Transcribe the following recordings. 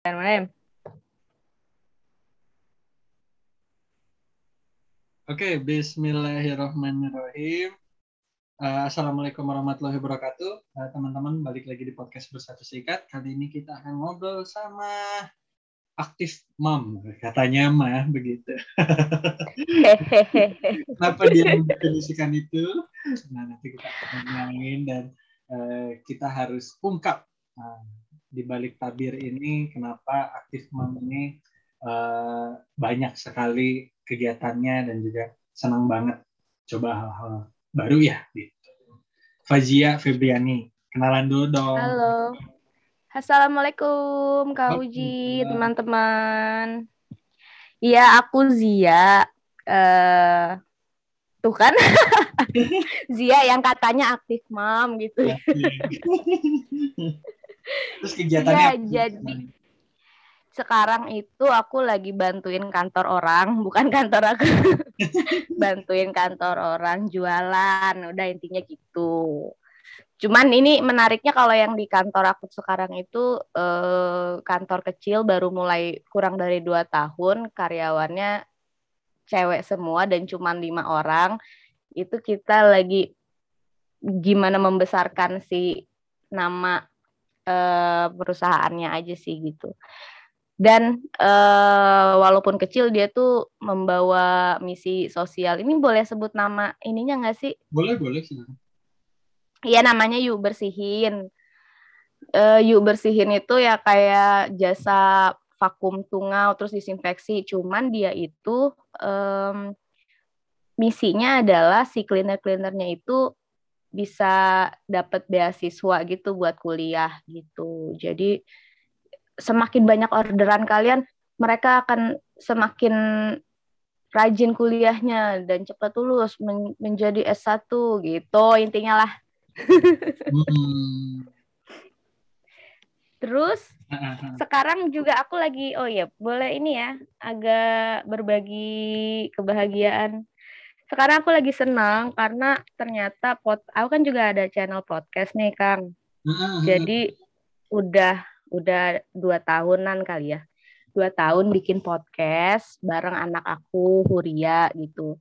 Bismillahirrahmanirrahim. Oke, Bismillahirrahmanirrahim. Uh, Assalamualaikum warahmatullahi wabarakatuh. Uh, teman-teman, balik lagi di podcast Bersatu Sikat. Kali ini kita akan ngobrol sama aktif mom, katanya mah begitu. Kenapa dia mendefinisikan itu? Nah, nanti kita akan ngomongin dan uh, kita harus ungkap uh, di balik tabir ini kenapa aktif mom ini uh, banyak sekali kegiatannya dan juga senang banget coba hal-hal baru ya gitu. Fazia Febriani, kenalan dulu dong. Halo. Assalamualaikum Kak Uji, teman-teman. Iya, aku Zia. Uh, tuh kan Zia yang katanya aktif mam gitu. Iya. Terus kegiatannya ya, jadi sekarang itu aku lagi bantuin kantor orang, bukan kantor aku. bantuin kantor orang jualan, udah intinya gitu. Cuman ini menariknya kalau yang di kantor aku sekarang itu eh, kantor kecil baru mulai kurang dari dua tahun, karyawannya cewek semua dan cuman lima orang. Itu kita lagi gimana membesarkan si nama eh, perusahaannya aja sih gitu. Dan uh, walaupun kecil dia tuh membawa misi sosial. Ini boleh sebut nama ininya nggak sih? Boleh boleh sih iya namanya yuk bersihin. Uh, yuk bersihin itu ya kayak jasa vakum tungau terus disinfeksi. Cuman dia itu um, misinya adalah si cleaner cleanernya itu bisa dapat beasiswa gitu buat kuliah gitu jadi semakin banyak orderan kalian, mereka akan semakin rajin kuliahnya dan cepat lulus men menjadi S1 gitu intinya lah. hmm. Terus sekarang juga aku lagi oh ya boleh ini ya agak berbagi kebahagiaan. Sekarang aku lagi senang karena ternyata pot aku kan juga ada channel podcast nih Kang. Jadi udah udah dua tahunan kali ya. Dua tahun bikin podcast bareng anak aku Huria gitu.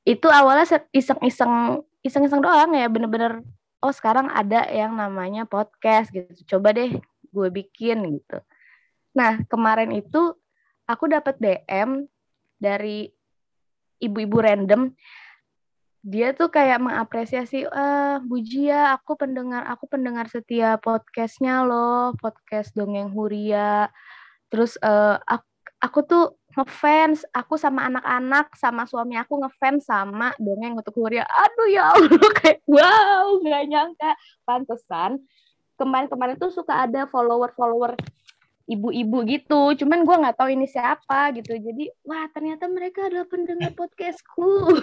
Itu awalnya iseng-iseng iseng-iseng doang ya bener-bener oh sekarang ada yang namanya podcast gitu. Coba deh gue bikin gitu. Nah kemarin itu aku dapat DM dari ibu-ibu random dia tuh kayak mengapresiasi eh Bu Jia aku pendengar aku pendengar setia podcastnya loh podcast dongeng Huria. Terus uh, aku, aku tuh ngefans aku sama anak-anak sama suami aku ngefans sama dongeng untuk Huria. Aduh ya Allah kayak wow nggak nyangka. Pantesan kemarin-kemarin tuh suka ada follower-follower ibu-ibu gitu. Cuman gue nggak tahu ini siapa gitu. Jadi wah ternyata mereka adalah pendengar podcastku.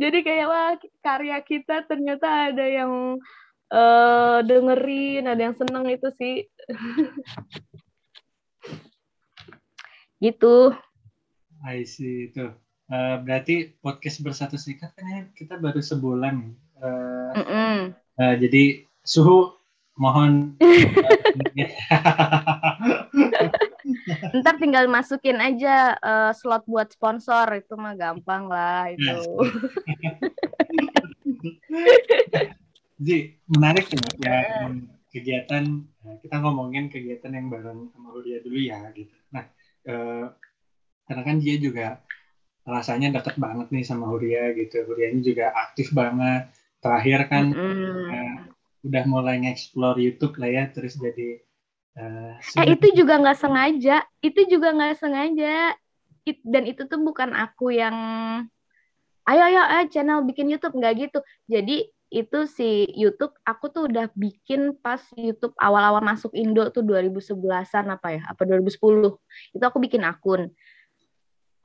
Jadi kayak wah karya kita ternyata ada yang uh, dengerin ada yang seneng itu sih. Gitu. I see itu. Uh, berarti podcast bersatu serikat kan ya? Kita baru sebulan uh, mm -mm. Uh, jadi suhu mohon Ntar tinggal masukin aja uh, slot buat sponsor itu mah gampang lah itu. Jadi menarik ya, ya kegiatan eh, kita ngomongin kegiatan yang bareng sama Huria dulu ya gitu. Nah, uh, karena kan dia juga rasanya deket banget nih sama Huria gitu. Huria ini juga aktif banget. Terakhir kan mm -hmm. Udah mulai nge-explore YouTube lah ya, terus jadi Uh, eh itu juga nggak sengaja, itu juga nggak sengaja. It, dan itu tuh bukan aku yang ayo ayo ayo channel bikin YouTube nggak gitu. Jadi itu si YouTube aku tuh udah bikin pas YouTube awal-awal masuk Indo tuh 2011-an apa ya? Apa 2010. Itu aku bikin akun.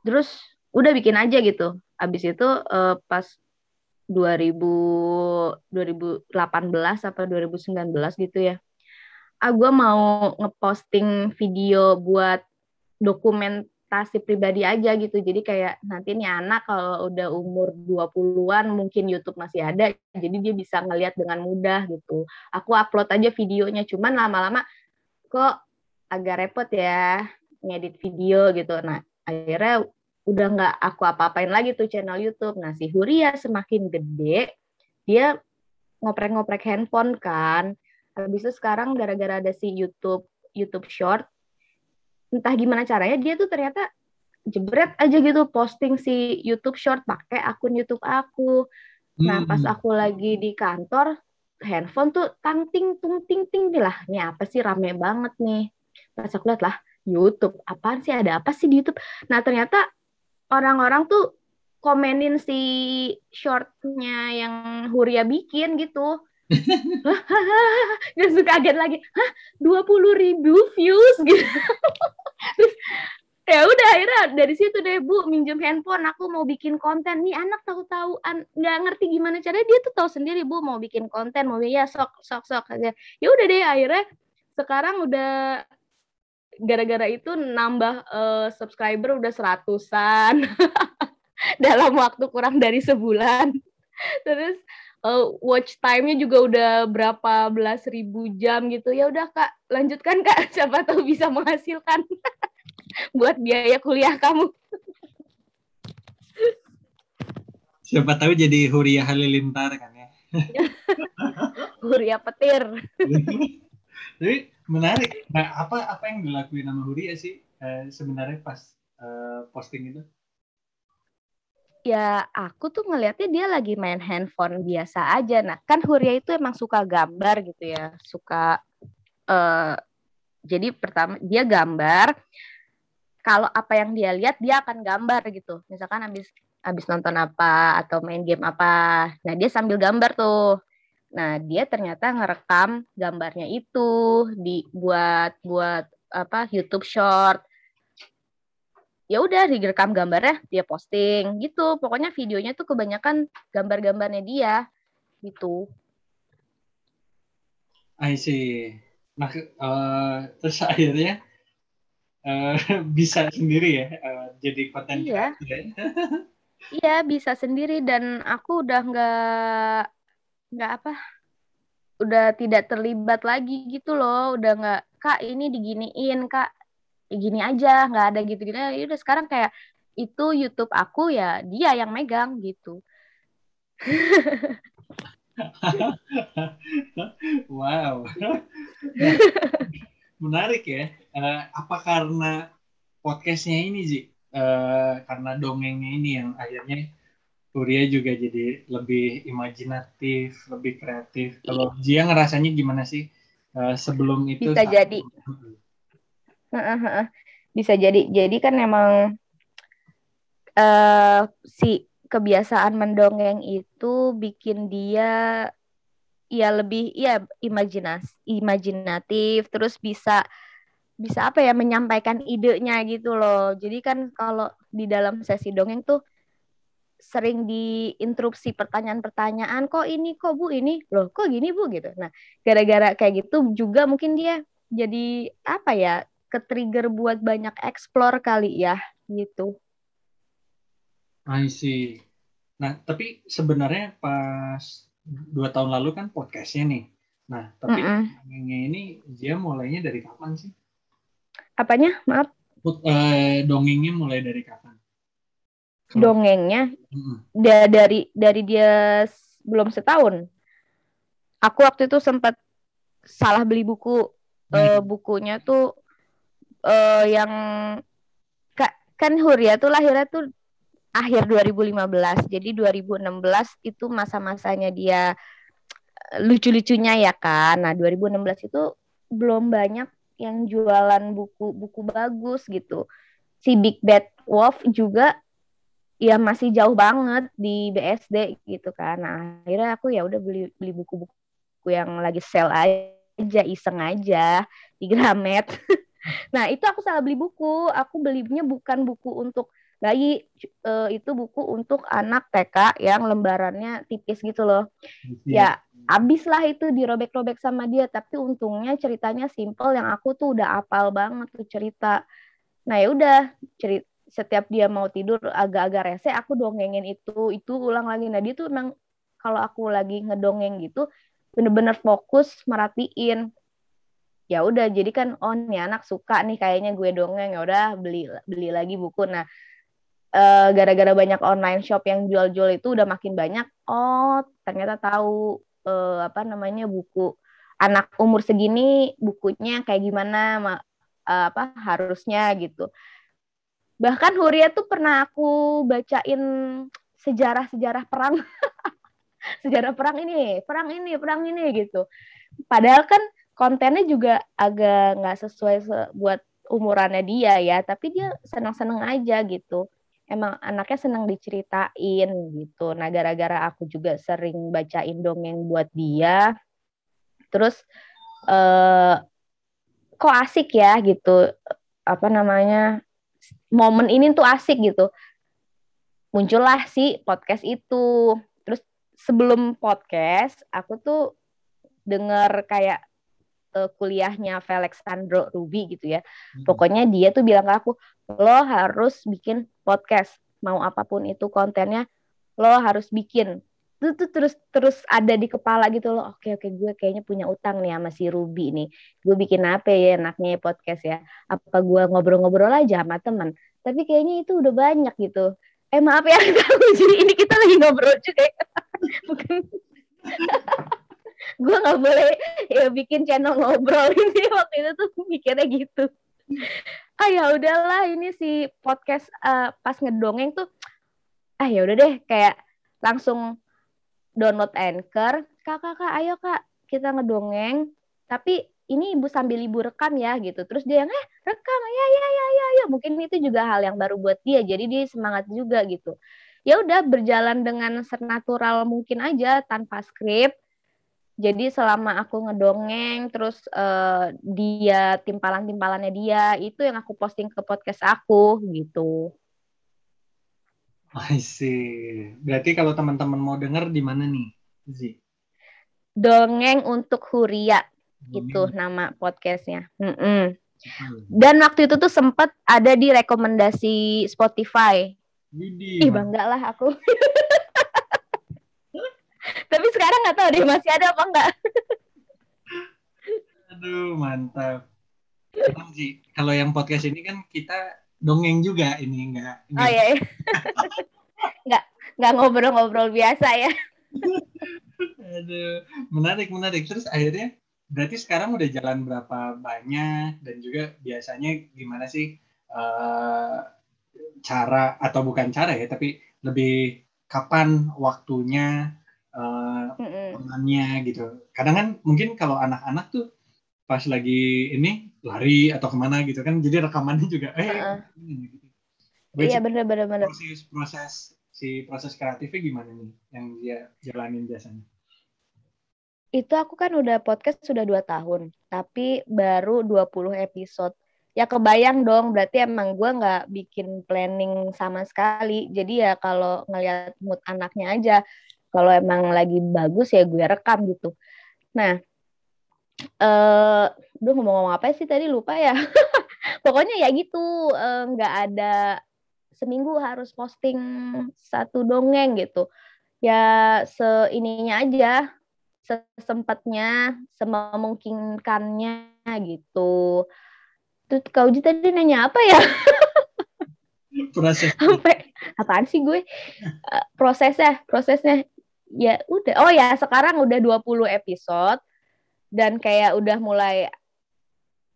Terus udah bikin aja gitu. Habis itu uh, pas 2000 2018 apa 2019 gitu ya ah gue mau ngeposting video buat dokumen ekspektasi pribadi aja gitu. Jadi kayak nanti nih anak kalau udah umur 20-an mungkin YouTube masih ada, jadi dia bisa ngelihat dengan mudah gitu. Aku upload aja videonya, cuman lama-lama kok agak repot ya ngedit video gitu. Nah, akhirnya udah nggak aku apa-apain lagi tuh channel YouTube. Nah, si Huria semakin gede, dia ngoprek-ngoprek handphone kan. Habis itu sekarang gara-gara ada si YouTube YouTube Short, entah gimana caranya dia tuh ternyata jebret aja gitu posting si YouTube Short pakai akun YouTube aku. Nah, pas hmm. aku lagi di kantor, handphone tuh tang ting tung ting ting lah. Ini apa sih rame banget nih. Pas aku lihat lah, YouTube. Apaan sih ada apa sih di YouTube? Nah, ternyata orang-orang tuh komenin si shortnya yang Huria bikin gitu. Gak suka kaget lagi. Hah, 20 ribu views gitu. Terus ya udah akhirnya dari situ deh bu minjem handphone. Aku mau bikin konten. Nih anak tahu-tahu nggak ngerti gimana caranya. Dia tuh tahu sendiri bu mau bikin konten. Mau ya sok sok sok aja. Ya udah deh akhirnya sekarang udah gara-gara itu nambah uh, subscriber udah seratusan dalam waktu kurang dari sebulan terus uh, watch time-nya juga udah berapa belas ribu jam gitu ya udah kak lanjutkan kak siapa tahu bisa menghasilkan buat biaya kuliah kamu. Siapa tahu jadi Huria Halilintar kan ya. Huria petir. Jadi menarik. Nah, apa apa yang dilakuin sama Huria sih eh, sebenarnya pas eh, posting itu? Ya, aku tuh ngelihatnya dia lagi main handphone biasa aja. Nah, kan Huria itu emang suka gambar gitu ya, suka uh, jadi pertama dia gambar kalau apa yang dia lihat dia akan gambar gitu misalkan habis habis nonton apa atau main game apa nah dia sambil gambar tuh nah dia ternyata ngerekam gambarnya itu dibuat buat apa YouTube Short. Ya udah direkam gambarnya dia posting gitu. Pokoknya videonya tuh kebanyakan gambar-gambarnya dia gitu. I see. Nah uh, terus akhirnya uh, bisa sendiri ya uh, jadi konten iya. Ya? iya bisa sendiri. Dan aku udah nggak nggak apa. Udah tidak terlibat lagi gitu loh. Udah nggak kak ini diginiin kak. Ya gini aja nggak ada gitu gitu ya udah sekarang kayak itu YouTube aku ya dia yang megang gitu. Wow. Menarik ya. Uh, apa karena podcastnya ini sih, uh, karena dongengnya ini yang akhirnya Kuria juga jadi lebih imajinatif, lebih kreatif. Kalau Jia ngerasanya gimana sih uh, sebelum itu? Bisa jadi. Bisa jadi. Jadi kan emang uh, si kebiasaan mendongeng itu bikin dia ya lebih ya imajinas imajinatif terus bisa bisa apa ya menyampaikan idenya gitu loh jadi kan kalau di dalam sesi dongeng tuh sering diinterupsi pertanyaan-pertanyaan kok ini kok bu ini loh kok gini bu gitu nah gara-gara kayak gitu juga mungkin dia jadi apa ya ke trigger buat banyak explore kali ya gitu I see nah tapi sebenarnya pas dua tahun lalu kan podcastnya nih. Nah, tapi mm -mm. ini dia mulainya dari kapan sih? Apanya? Maaf. Uh, dongengnya mulai dari kapan? Dongengnya mm -mm. Da dari dari dia belum setahun. Aku waktu itu sempat salah beli buku. Uh, bukunya tuh uh, yang kan Huria tuh lahirnya tuh akhir 2015. Jadi 2016 itu masa-masanya dia eh, lucu-lucunya ya kan. Nah, 2016 itu belum banyak yang jualan buku-buku bagus gitu. Si Big Bad Wolf juga ya masih jauh banget di BSD gitu kan. Nah, akhirnya aku ya udah beli beli buku-buku yang lagi sell aja, iseng aja di Gramet. nah, itu aku salah beli buku. Aku belinya bukan buku untuk bayi uh, itu buku untuk anak TK yang lembarannya tipis gitu loh. Ya, abis lah itu dirobek-robek sama dia, tapi untungnya ceritanya simple yang aku tuh udah apal banget tuh cerita. Nah ya udah cerita setiap dia mau tidur agak-agak rese aku dongengin itu itu ulang lagi. Nah dia tuh emang kalau aku lagi ngedongeng gitu bener-bener fokus merhatiin. Ya udah jadi kan oh nih anak suka nih kayaknya gue dongeng. Ya udah beli beli lagi buku. Nah gara gara-gara banyak online shop yang jual-jual itu udah makin banyak oh ternyata tahu uh, apa namanya buku anak umur segini bukunya kayak gimana uh, apa harusnya gitu bahkan Huria tuh pernah aku bacain sejarah-sejarah perang. Sejarah perang ini perang ini perang ini gitu. Padahal kan kontennya juga agak nggak sesuai buat umurannya dia ya tapi dia senang-senang aja gitu. Emang anaknya senang diceritain gitu. Nah gara-gara aku juga sering bacain dongeng buat dia terus eh, kok asik ya gitu. Apa namanya momen ini tuh asik gitu. Muncullah si podcast itu. Terus sebelum podcast aku tuh denger kayak uh, kuliahnya Felix Sandro Ruby gitu ya. Hmm. pokoknya dia tuh bilang ke aku lo harus bikin podcast. Mau apa pun itu kontennya lo harus bikin itu tuh terus terus ada di kepala gitu loh. Oke oke gue kayaknya punya utang nih sama si Ruby nih. Gue bikin apa ya enaknya podcast ya? Apa gue ngobrol-ngobrol aja sama teman tapi kayaknya itu udah banyak gitu. Eh maaf ya jadi ini kita lagi ngobrol juga ya. bukan. Gue nggak boleh ya bikin channel ngobrol ini. Waktu itu tuh mikirnya gitu. Ah ya udahlah ini si podcast uh, pas ngedongeng tuh ah ya udah deh kayak langsung download Anchor, kakak kak ayo kak kita ngedongeng, tapi ini ibu sambil ibu rekam ya gitu. Terus dia yang eh rekam ya ya ya ya ya mungkin itu juga hal yang baru buat dia, jadi dia semangat juga gitu. Ya udah berjalan dengan senatural mungkin aja tanpa skrip. Jadi selama aku ngedongeng, terus uh, dia timpalan-timpalannya dia, itu yang aku posting ke podcast aku gitu. I see. Berarti kalau teman-teman mau dengar di mana nih, Zi? Dongeng untuk Huria. Dongeng. Itu nama podcastnya. Mm -mm. Dan waktu itu tuh sempat ada di rekomendasi Spotify. Widih, Ih bangga lah aku. Tapi sekarang nggak tahu deh masih ada apa enggak. Aduh mantap. Kalau yang podcast ini kan kita dongeng juga ini enggak. Oh iya. iya. enggak enggak ngobrol-ngobrol biasa ya. Aduh, menarik menarik. Terus akhirnya berarti sekarang udah jalan berapa banyak dan juga biasanya gimana sih uh, cara atau bukan cara ya, tapi lebih kapan waktunya uh, mm -mm. gitu. Kadang kan mungkin kalau anak-anak tuh pas lagi ini lari atau ke mana gitu kan. Jadi rekamannya juga eh uh -uh. iya bener bener bener. proses proses si proses kreatifnya gimana nih yang dia jalanin biasanya? Itu aku kan udah podcast sudah dua tahun tapi baru 20 episode. Ya kebayang dong berarti emang gue nggak bikin planning sama sekali. Jadi ya kalau ngeliat mood anaknya aja kalau emang lagi bagus ya gue rekam gitu. Nah eh uh, ngomong-ngomong apa sih tadi? Lupa ya. Pokoknya ya gitu. Eh, nggak uh, ada seminggu harus posting satu dongeng gitu. Ya seininya aja sesempatnya sememungkinkannya gitu. Tuh kau tadi nanya apa ya? Proses sampai apaan sih gue? Uh, prosesnya prosesnya. Ya udah. Oh ya sekarang udah 20 episode dan kayak udah mulai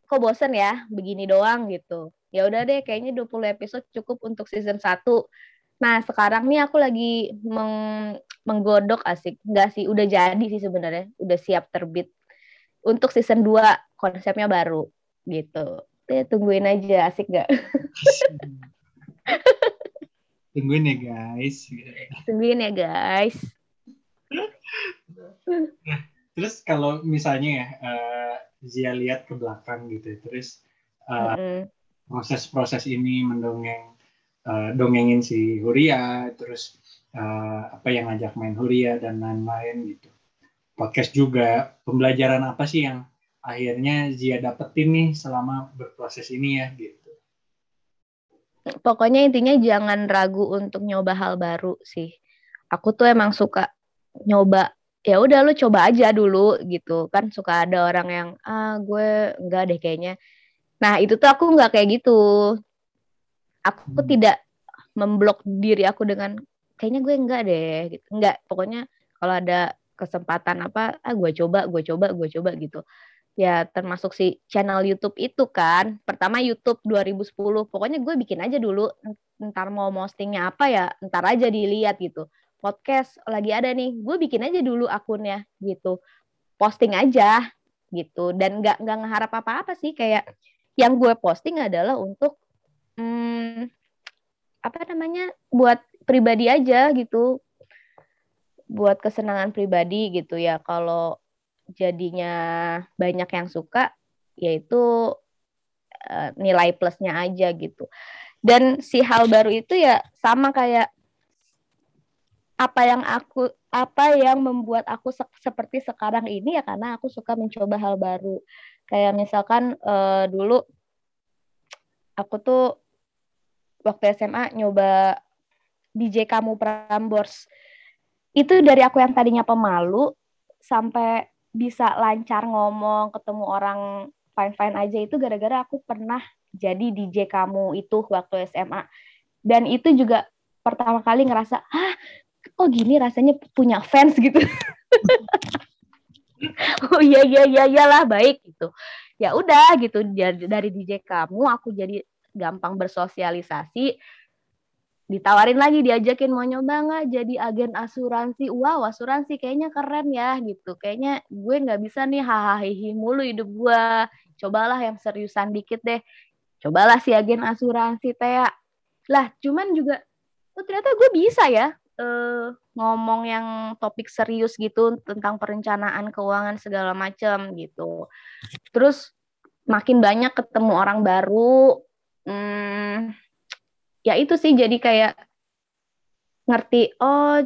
kok bosen ya begini doang gitu. Ya udah deh kayaknya 20 episode cukup untuk season 1 nah sekarang nih aku lagi meng menggodok asik. Enggak sih udah jadi sih sebenarnya. Udah siap terbit untuk season 2 konsepnya baru gitu. Ya, tungguin aja asik gak tungguin ya guys. Tungguin ya guys. nah, Terus kalau misalnya ya uh, Zia lihat ke belakang gitu, terus uh, mm-hmm. proses-proses ini mendongeng uh, dongengin si Huria, terus uh, apa yang ngajak main Huria dan lain-lain gitu. Podcast juga pembelajaran apa sih yang akhirnya Zia dapetin nih selama berproses ini ya gitu. pokoknya intinya jangan ragu untuk nyoba hal baru sih. Aku tuh emang suka nyoba ya udah lu coba aja dulu gitu. Kan suka ada orang yang ah gue enggak deh kayaknya. Nah itu tuh aku nggak kayak gitu. Aku hmm. tidak memblok diri aku dengan kayaknya gue enggak deh. Gitu. Enggak pokoknya kalau ada kesempatan apa ah gue coba gue coba gue coba gitu. Ya termasuk si channel YouTube itu kan. Pertama YouTube 2010 pokoknya gue bikin aja dulu ntar mau postingnya apa ya ntar aja dilihat gitu podcast lagi ada nih gue bikin aja dulu akunnya gitu. Posting aja gitu. Dan nggak nggak ngeharap apa-apa sih kayak yang gue posting adalah untuk hmm, apa namanya buat pribadi aja gitu. Buat kesenangan pribadi gitu ya. Kalau jadinya banyak yang suka yaitu uh, nilai plusnya aja gitu. Dan si hal baru itu ya sama kayak apa yang aku apa yang membuat aku se seperti sekarang ini ya karena aku suka mencoba hal baru. Kayak misalkan uh, dulu aku tuh waktu SMA nyoba DJ kamu Prambors. Itu dari aku yang tadinya pemalu sampai bisa lancar ngomong ketemu orang fine fine aja itu gara-gara aku pernah jadi DJ kamu itu waktu SMA dan itu juga pertama kali ngerasa ah oh gini rasanya punya fans gitu. Oh iya iya iya iyalah baik gitu. Ya udah gitu dari DJ kamu aku jadi gampang bersosialisasi. Ditawarin lagi diajakin mau nyoba nggak jadi agen asuransi? Wow asuransi kayaknya keren ya gitu. Kayaknya gue nggak bisa nih hahaha mulu hidup gue cobalah yang seriusan dikit deh. Cobalah si agen asuransi teh lah cuman juga oh ternyata gue bisa ya uh, ngomong yang topik serius gitu tentang perencanaan keuangan segala macam gitu. Terus makin banyak ketemu orang baru, hmm, ya itu sih jadi kayak ngerti oh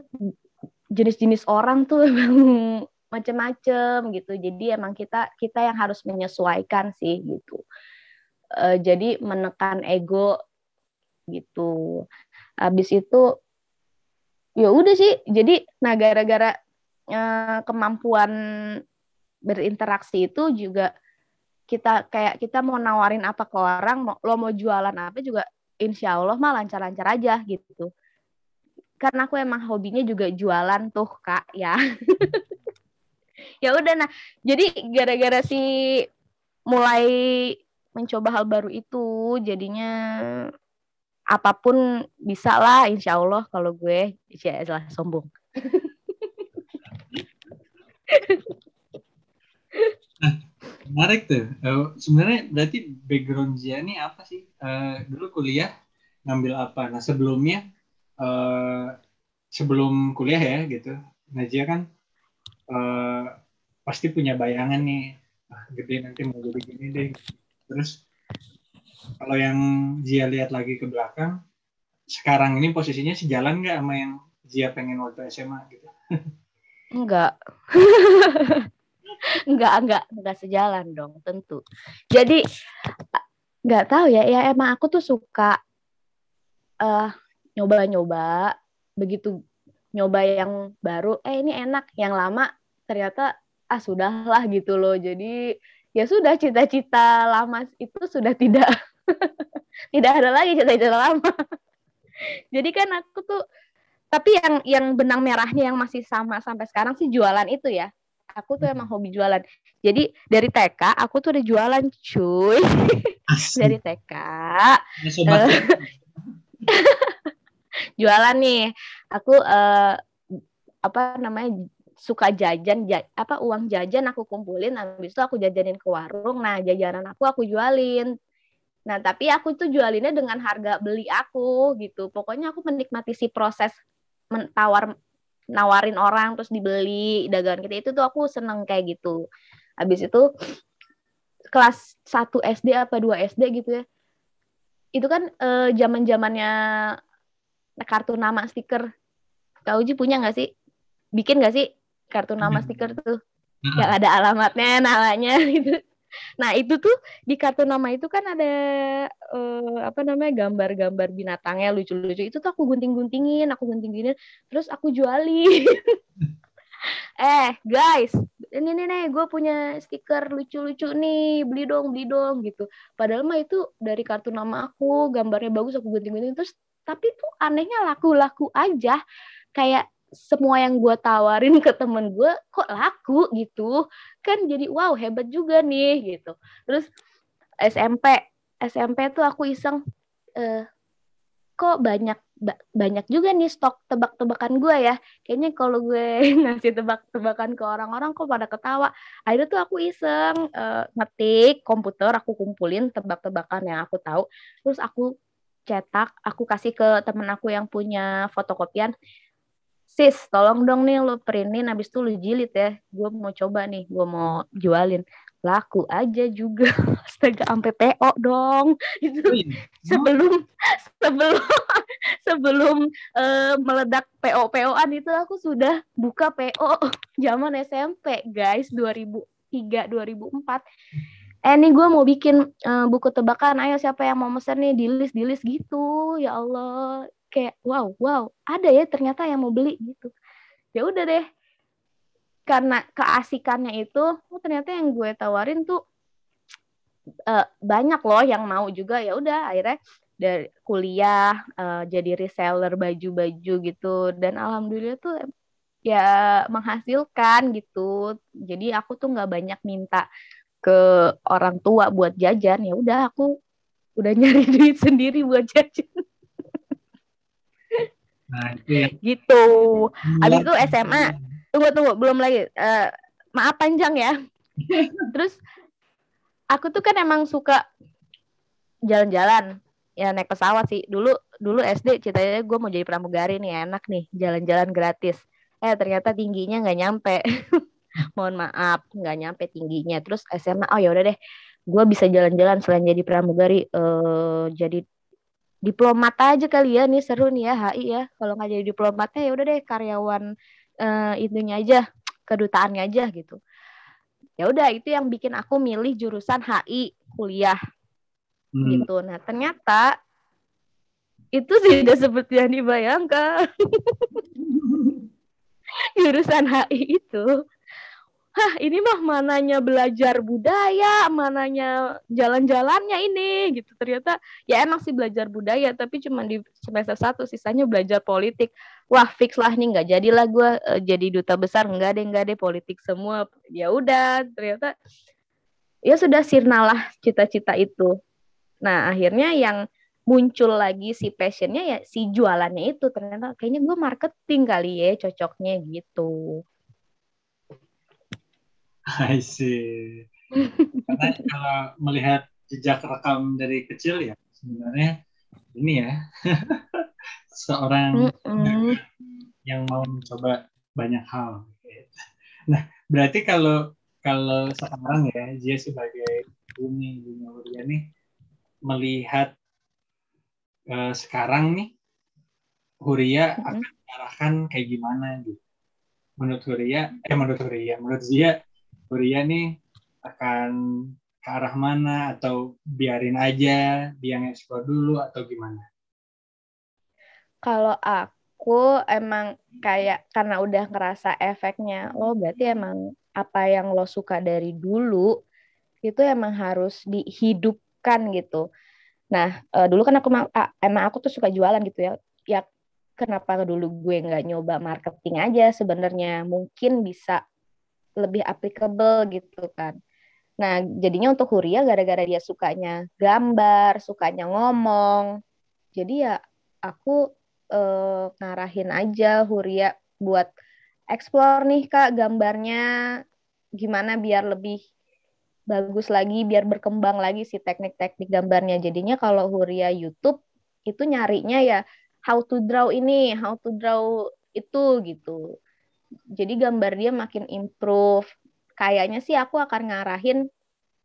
jenis-jenis orang tuh macem-macem gitu. Jadi emang kita kita yang harus menyesuaikan sih gitu. Uh, jadi menekan ego gitu. Habis itu ya udah sih. Jadi nah gara-gara uh, kemampuan berinteraksi itu juga kita kayak kita mau nawarin apa ke orang mau, lo mau jualan apa juga insya Allah mah lancar-lancar aja gitu. Karena aku emang hobinya juga jualan tuh kak ya. Ya udah nah jadi gara-gara si mulai mencoba hal baru itu jadinya apa pun bisa lah insya Allah kalau gue ya lah sombong. Nah, menarik tuh. Uh, sebenarnya berarti background Zia ini apa sih? Uh, dulu kuliah ngambil apa? Nah sebelumnya uh, sebelum kuliah ya gitu. Najia kan uh, pasti punya bayangan nih. Ah, gede nanti mau jadi gini deh. Terus kalau yang Zia lihat lagi ke belakang, sekarang ini posisinya sejalan nggak sama yang Zia pengen waktu SMA gitu? Enggak. enggak, enggak, enggak sejalan dong, tentu. Jadi nggak tahu ya, ya emang aku tuh suka uh, nyoba-nyoba, begitu nyoba yang baru, eh ini enak, yang lama ternyata ah sudahlah gitu loh. Jadi ya sudah cita-cita lama itu sudah tidak tidak ada lagi cerita-cerita lama. Jadi kan aku tuh tapi yang yang benang merahnya yang masih sama sampai sekarang sih jualan itu ya. Aku tuh emang hobi jualan. Jadi dari TK aku tuh udah jualan cuy. Dari TK uh, jualan nih. Aku uh, apa namanya suka jajan apa uang jajan aku kumpulin habis itu aku jajanin ke warung. Nah jajanan aku aku jualin Nah, tapi aku tuh jualinnya dengan harga beli aku gitu. Pokoknya aku menikmati si proses mentawar nawarin orang terus dibeli dagangan kita itu tuh aku seneng kayak gitu. Habis itu kelas 1 SD apa 2 SD gitu ya. Itu kan eh, zaman-zamannya kartu nama stiker. Kau Uji punya nggak sih? Bikin nggak sih kartu nama stiker tuh? Yang ada alamatnya, namanya gitu nah itu tuh di kartu nama itu kan ada uh, apa namanya gambar-gambar binatangnya lucu-lucu. Itu tuh aku gunting-guntingin aku gunting-guntingin terus aku jualin. Eh guys ini nih nih gue punya stiker lucu-lucu nih. Beli dong beli dong gitu. Padahal mah itu dari kartu nama aku gambarnya bagus aku gunting-gunting. Terus tapi tuh anehnya laku-laku aja. Kayak semua yang gue tawarin ke temen gue kok laku gitu? Kan jadi wow hebat juga nih gitu. Terus SMP SMP tuh aku iseng eh, kok banyak ba banyak juga nih stok tebak-tebakan gue ya. Kayaknya kalau gue ngasih tebak-tebakan ke orang-orang kok pada ketawa. Akhirnya tuh aku iseng uh, ngetik komputer aku kumpulin tebak-tebakan yang aku tahu. Terus aku cetak aku kasih ke temen aku yang punya fotokopian sis tolong dong nih lo printin habis itu lo jilid ya. Gue mau coba nih gue mau jualin. Laku aja juga. Astaga sampai PO dong. Itu sebelum sebelum sebelum uh, meledak PO PO-an itu aku sudah buka PO zaman SMP guys 2003 2004 eh nih gue mau bikin uh, buku tebakan. Ayo siapa yang mau mesen nih di list di list gitu. Ya Allah kayak wow wow ada ya ternyata yang mau beli gitu. Ya udah deh. Karena keasikannya itu oh, ternyata yang gue tawarin tuh uh, banyak loh yang mau juga. Ya udah akhirnya dari kuliah uh, jadi reseller baju-baju gitu. Dan alhamdulillah tuh ya menghasilkan gitu. Jadi aku tuh nggak banyak minta ke orang tua buat jajan. Ya udah aku udah nyari duit sendiri buat jajan Nah, itu ya. gitu. Habis itu SMA. Tunggu tunggu, belum lagi. Uh, maaf panjang ya. Terus aku tuh kan emang suka jalan-jalan. Ya naik pesawat sih. Dulu dulu SD ceritanya gue mau jadi pramugari nih, enak nih, jalan-jalan gratis. Eh ternyata tingginya nggak nyampe. Mohon maaf, nggak nyampe tingginya. Terus SMA, oh ya udah deh, gue bisa jalan-jalan selain jadi pramugari, uh, jadi diplomat aja kali ya nih seru nih ya HI ya. Kalau nggak jadi diplomatnya ya udah deh karyawan uh, itunya aja kedutaannya aja gitu. Ya udah itu yang bikin aku milih jurusan HI kuliah. Hmm. gitu. Nah ternyata itu tidak seperti yang dibayangkan. Jurusan HI itu hah ini mah mananya belajar budaya, mananya jalan-jalannya ini gitu. Ternyata ya emang sih belajar budaya, tapi cuma di semester satu sisanya belajar politik. Wah fix lah nih nggak jadilah gue uh, jadi duta besar, nggak deh nggak deh politik semua. Ya udah ternyata ya sudah sirnalah cita-cita itu. Nah akhirnya yang muncul lagi si passionnya ya si jualannya itu ternyata kayaknya gue marketing kali ya cocoknya gitu. I see. Karena kalau melihat jejak rekam dari kecil ya sebenarnya ini ya seorang mm -mm. yang mau mencoba banyak hal. Nah, berarti kalau kalau sekarang ya dia sebagai bumi dunia Huria nih melihat uh, sekarang nih Huria mm -hmm. akan diarahkan kayak gimana gitu. Menurut Huria, eh menurut Huria, menurut Zia Huria nih akan ke arah mana atau biarin aja dia ngeksplor dulu atau gimana? Kalau aku emang kayak karena udah ngerasa efeknya, oh berarti emang apa yang lo suka dari dulu itu emang harus dihidupkan gitu. Nah, uh, dulu kan aku emang aku tuh suka jualan gitu ya. Ya kenapa dulu gue nggak nyoba marketing aja sebenarnya mungkin bisa lebih applicable gitu kan. Nah, jadinya untuk Huria gara-gara dia sukanya gambar, sukanya ngomong. Jadi ya aku eh, ngarahin aja Huria buat explore nih Kak gambarnya gimana biar lebih bagus lagi, biar berkembang lagi si teknik-teknik gambarnya. Jadinya kalau Huria YouTube itu nyarinya ya how to draw ini, how to draw itu gitu jadi gambar dia makin improve kayaknya sih aku akan ngarahin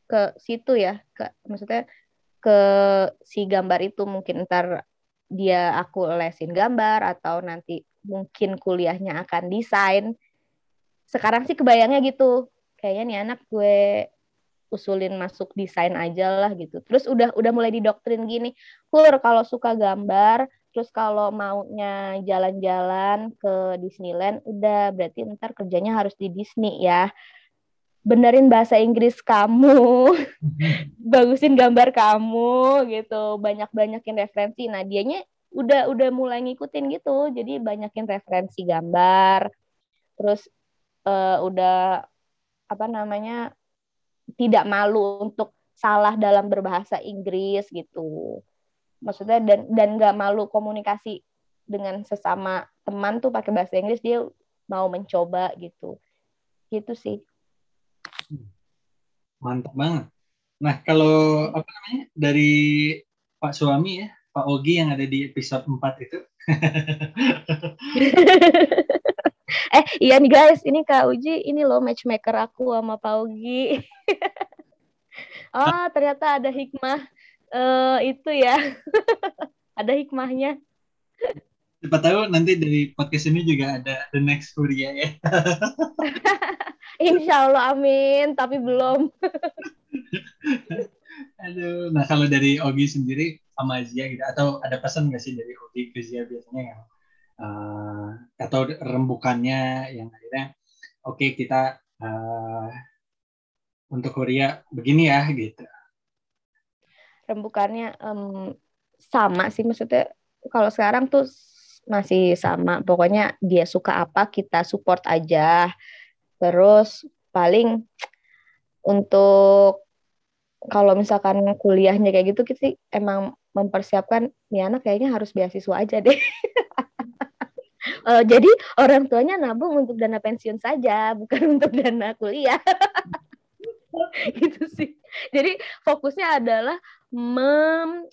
ke situ ya ke maksudnya ke si gambar itu mungkin ntar dia aku lesin gambar atau nanti mungkin kuliahnya akan desain sekarang sih kebayangnya gitu kayaknya nih anak gue usulin masuk desain aja lah gitu. Terus udah udah mulai didoktrin gini, Kur kalau suka gambar, terus kalau maunya jalan-jalan ke Disneyland, udah berarti ntar kerjanya harus di Disney ya. Benerin bahasa Inggris kamu, bagusin gambar kamu gitu, banyak-banyakin referensi. Nah dianya udah udah mulai ngikutin gitu, jadi banyakin referensi gambar, terus uh, udah apa namanya tidak malu untuk salah dalam berbahasa Inggris gitu maksudnya dan dan nggak malu komunikasi dengan sesama teman tuh pakai bahasa Inggris dia mau mencoba gitu. Gitu sih. Mantap banget. Nah kalau apa namanya dari Pak suami ya Pak Ogi yang ada di episode 4 itu. Eh iya nih guys ini Kak Uji ini loh matchmaker aku sama Pak Ogi. Oh ternyata ada hikmah uh, itu ya. Ada hikmahnya. Siapa tahu nanti dari podcast ini juga ada the next Furia ya. Insya Allah amin. Tapi belum. Aduh nah kalau dari Ogi sendiri sama Zia gitu atau ada pesan nggak sih dari Ogi ke Zia biasanya yang uh, atau rembukannya yang akhirnya oke okay, kita uh, untuk Korea begini ya gitu. Rembukannya um, sama sih maksudnya kalau sekarang tuh masih sama pokoknya dia suka apa kita support aja terus paling untuk kalau misalkan kuliahnya kayak gitu kita emang mempersiapkan nih anak kayaknya harus beasiswa aja deh uh, jadi orang tuanya nabung untuk dana pensiun saja, bukan untuk dana kuliah. gitu sih. Jadi fokusnya adalah mem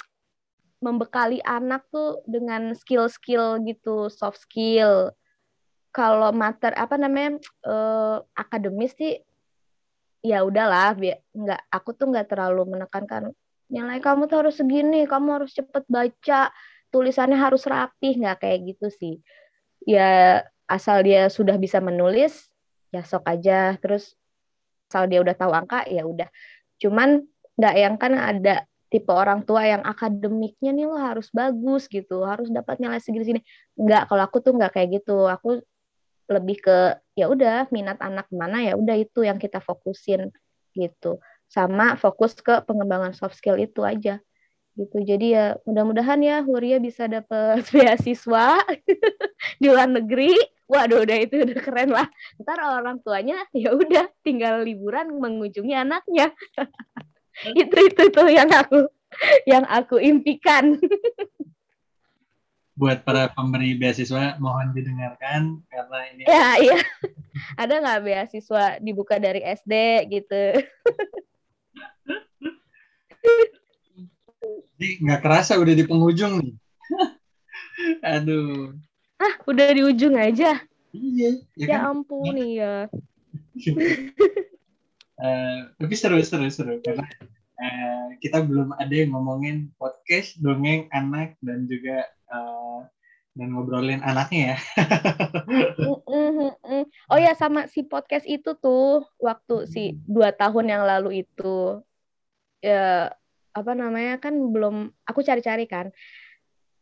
membekali anak tuh dengan skill-skill gitu, soft skill. Kalau mater apa namanya uh, akademis sih ya udahlah, nggak aku tuh nggak terlalu menekankan nilai kamu tuh harus segini, kamu harus cepet baca, tulisannya harus rapih, nggak kayak gitu sih. Ya asal dia sudah bisa menulis ya sok aja. Terus asal dia udah tahu angka ya udah. Cuman nggak yang kan ada tipe orang tua yang akademiknya nih lo harus bagus gitu harus dapat nilai segini sini nggak kalau aku tuh nggak kayak gitu. Aku lebih ke ya udah minat anak mana ya udah itu yang kita fokusin gitu. Sama fokus ke pengembangan soft skill itu aja gitu. Jadi ya mudah-mudahan ya Huria bisa dapat beasiswa di luar negeri. Waduh udah itu udah keren lah. Ntar orang tuanya ya udah tinggal liburan mengunjungi anaknya itu itu tuh yang aku yang aku impikan buat para pemberi beasiswa mohon didengarkan karena ini ya iya ada nggak beasiswa dibuka dari SD gitu Jadi nggak kerasa udah di penghujung nih. Aduh. Ah, udah di ujung aja. Iya. Ya, ya kan? ampun ya. Uh, tapi seru seru seru. Karena uh, kita belum ada yang ngomongin podcast dongeng anak dan juga uh, dan ngobrolin anaknya ya. oh ya sama si podcast itu tuh waktu si dua tahun yang lalu itu. Ya apa namanya kan belum aku cari-cari kan.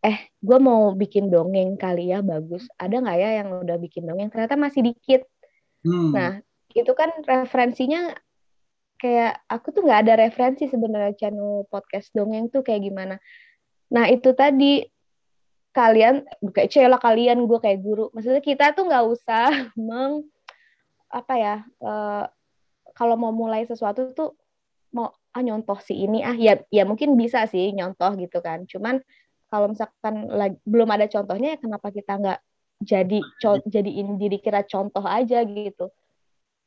Eh gue mau bikin dongeng kali ya bagus. Ada nggak ya yang udah bikin dongeng? Ternyata masih dikit. Hmm. nah itu kan referensinya kayak aku tuh nggak ada referensi sebenarnya channel podcast dongeng tuh kayak gimana. Nah itu tadi kalian kayak cela kalian gue kayak guru. Maksudnya kita tuh nggak usah meng apa ya uh, kalau mau mulai sesuatu tuh mau ah nyontoh si ini ah. Ya ya mungkin bisa sih nyontoh gitu kan. Cuman kalau misalkan lagi, belum ada contohnya ya kenapa kita nggak jadi jadiin diri kira contoh aja gitu.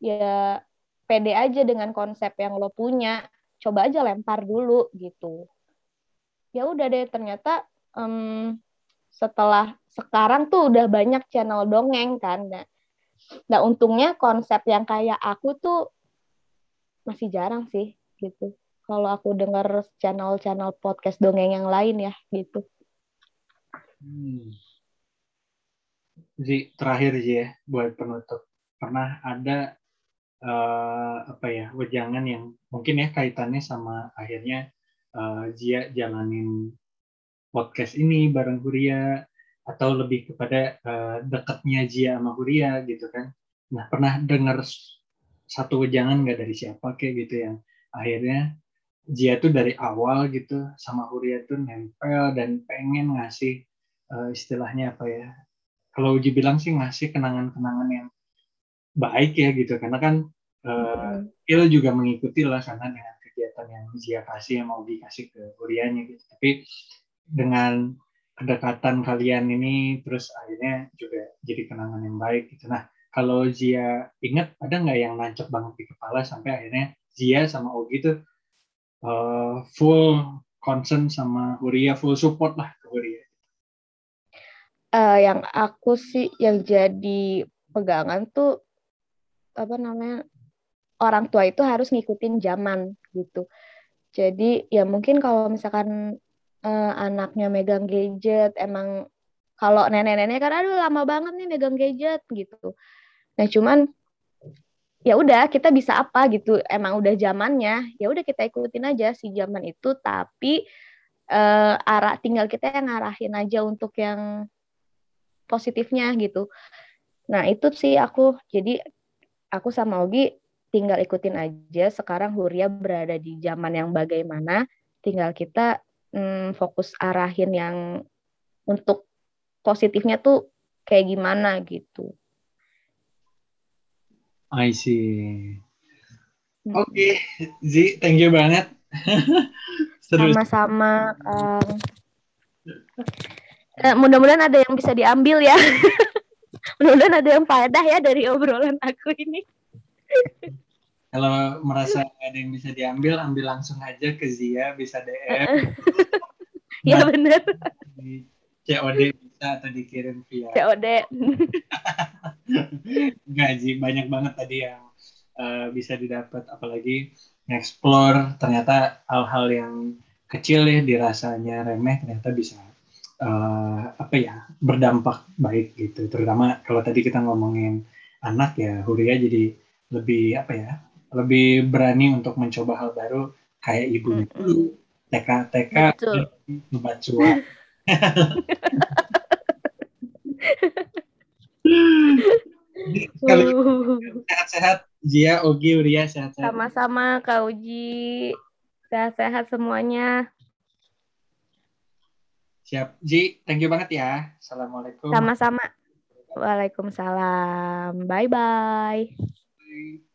Ya pede aja dengan konsep yang lo punya coba aja lempar dulu gitu ya udah deh ternyata um, setelah sekarang tuh udah banyak channel dongeng kan nah, nah untungnya konsep yang kayak aku tuh masih jarang sih gitu kalau aku dengar channel-channel podcast dongeng yang lain ya gitu. Hmm. Ji, terakhir Ji ya buat penutup. Pernah ada uh, apa ya wejangan yang mungkin ya kaitannya sama akhirnya uh, Jia jalanin podcast ini bareng Huria atau lebih kepada uh, dekatnya Jia sama Huria gitu kan. Nah pernah dengar satu wejangan nggak dari siapa kayak gitu yang akhirnya Jia tuh dari awal gitu sama Huria tuh nempel dan pengen ngasih uh, istilahnya apa ya kalau Uji bilang sih ngasih kenangan-kenangan yang baik ya gitu. Karena kan uh, Il juga mengikuti lah karena dengan kegiatan yang Jia kasih yang mau dikasih ke Hurianya gitu. Tapi dengan kedekatan kalian ini terus akhirnya juga jadi kenangan yang baik gitu. Nah kalau Zia ingat ada nggak yang nancep banget di kepala sampai akhirnya Zia sama Ogi tuh uh, full concern sama Huria, full support lah ke Huria. Uh, yang aku sih yang jadi pegangan tuh apa namanya orang tua itu harus ngikutin zaman gitu. Jadi ya mungkin kalau misalkan uh, anaknya megang gadget emang kalau nenek-nenek kan aduh lama banget nih megang gadget gitu. Nah, cuman ya udah kita bisa apa gitu. Emang udah zamannya, ya udah kita ikutin aja si zaman itu tapi uh, arah tinggal kita yang ngarahin aja untuk yang positifnya gitu. Nah, itu sih aku jadi aku sama Ogi tinggal ikutin aja. Sekarang Huria berada di zaman yang bagaimana, tinggal kita hmm, fokus arahin yang untuk positifnya tuh kayak gimana gitu. I see. Hmm. Oke, okay. Zi, thank you banget. Sama-sama. Eh, mudah-mudahan ada yang bisa diambil ya. mudah-mudahan ada yang faedah ya dari obrolan aku ini. Kalau merasa ada yang bisa diambil, ambil langsung aja ke Zia, bisa DM. ya benar. COD bisa atau dikirim via COD. Gaji banyak banget tadi yang uh, bisa didapat apalagi explore ternyata hal-hal yang kecil ya dirasanya remeh ternyata bisa uh, apa ya berdampak baik gitu terutama kalau tadi kita ngomongin anak ya Huria jadi lebih apa ya lebih berani untuk mencoba hal baru kayak ibunya dulu TK TK cuan sehat-sehat Jia, Ogi, Uria sehat-sehat. Sama-sama Kak Uji. Sehat-sehat semuanya. Siap. Ji, thank you banget ya. Assalamualaikum. Sama-sama. Waalaikumsalam. Bye-bye. bye bye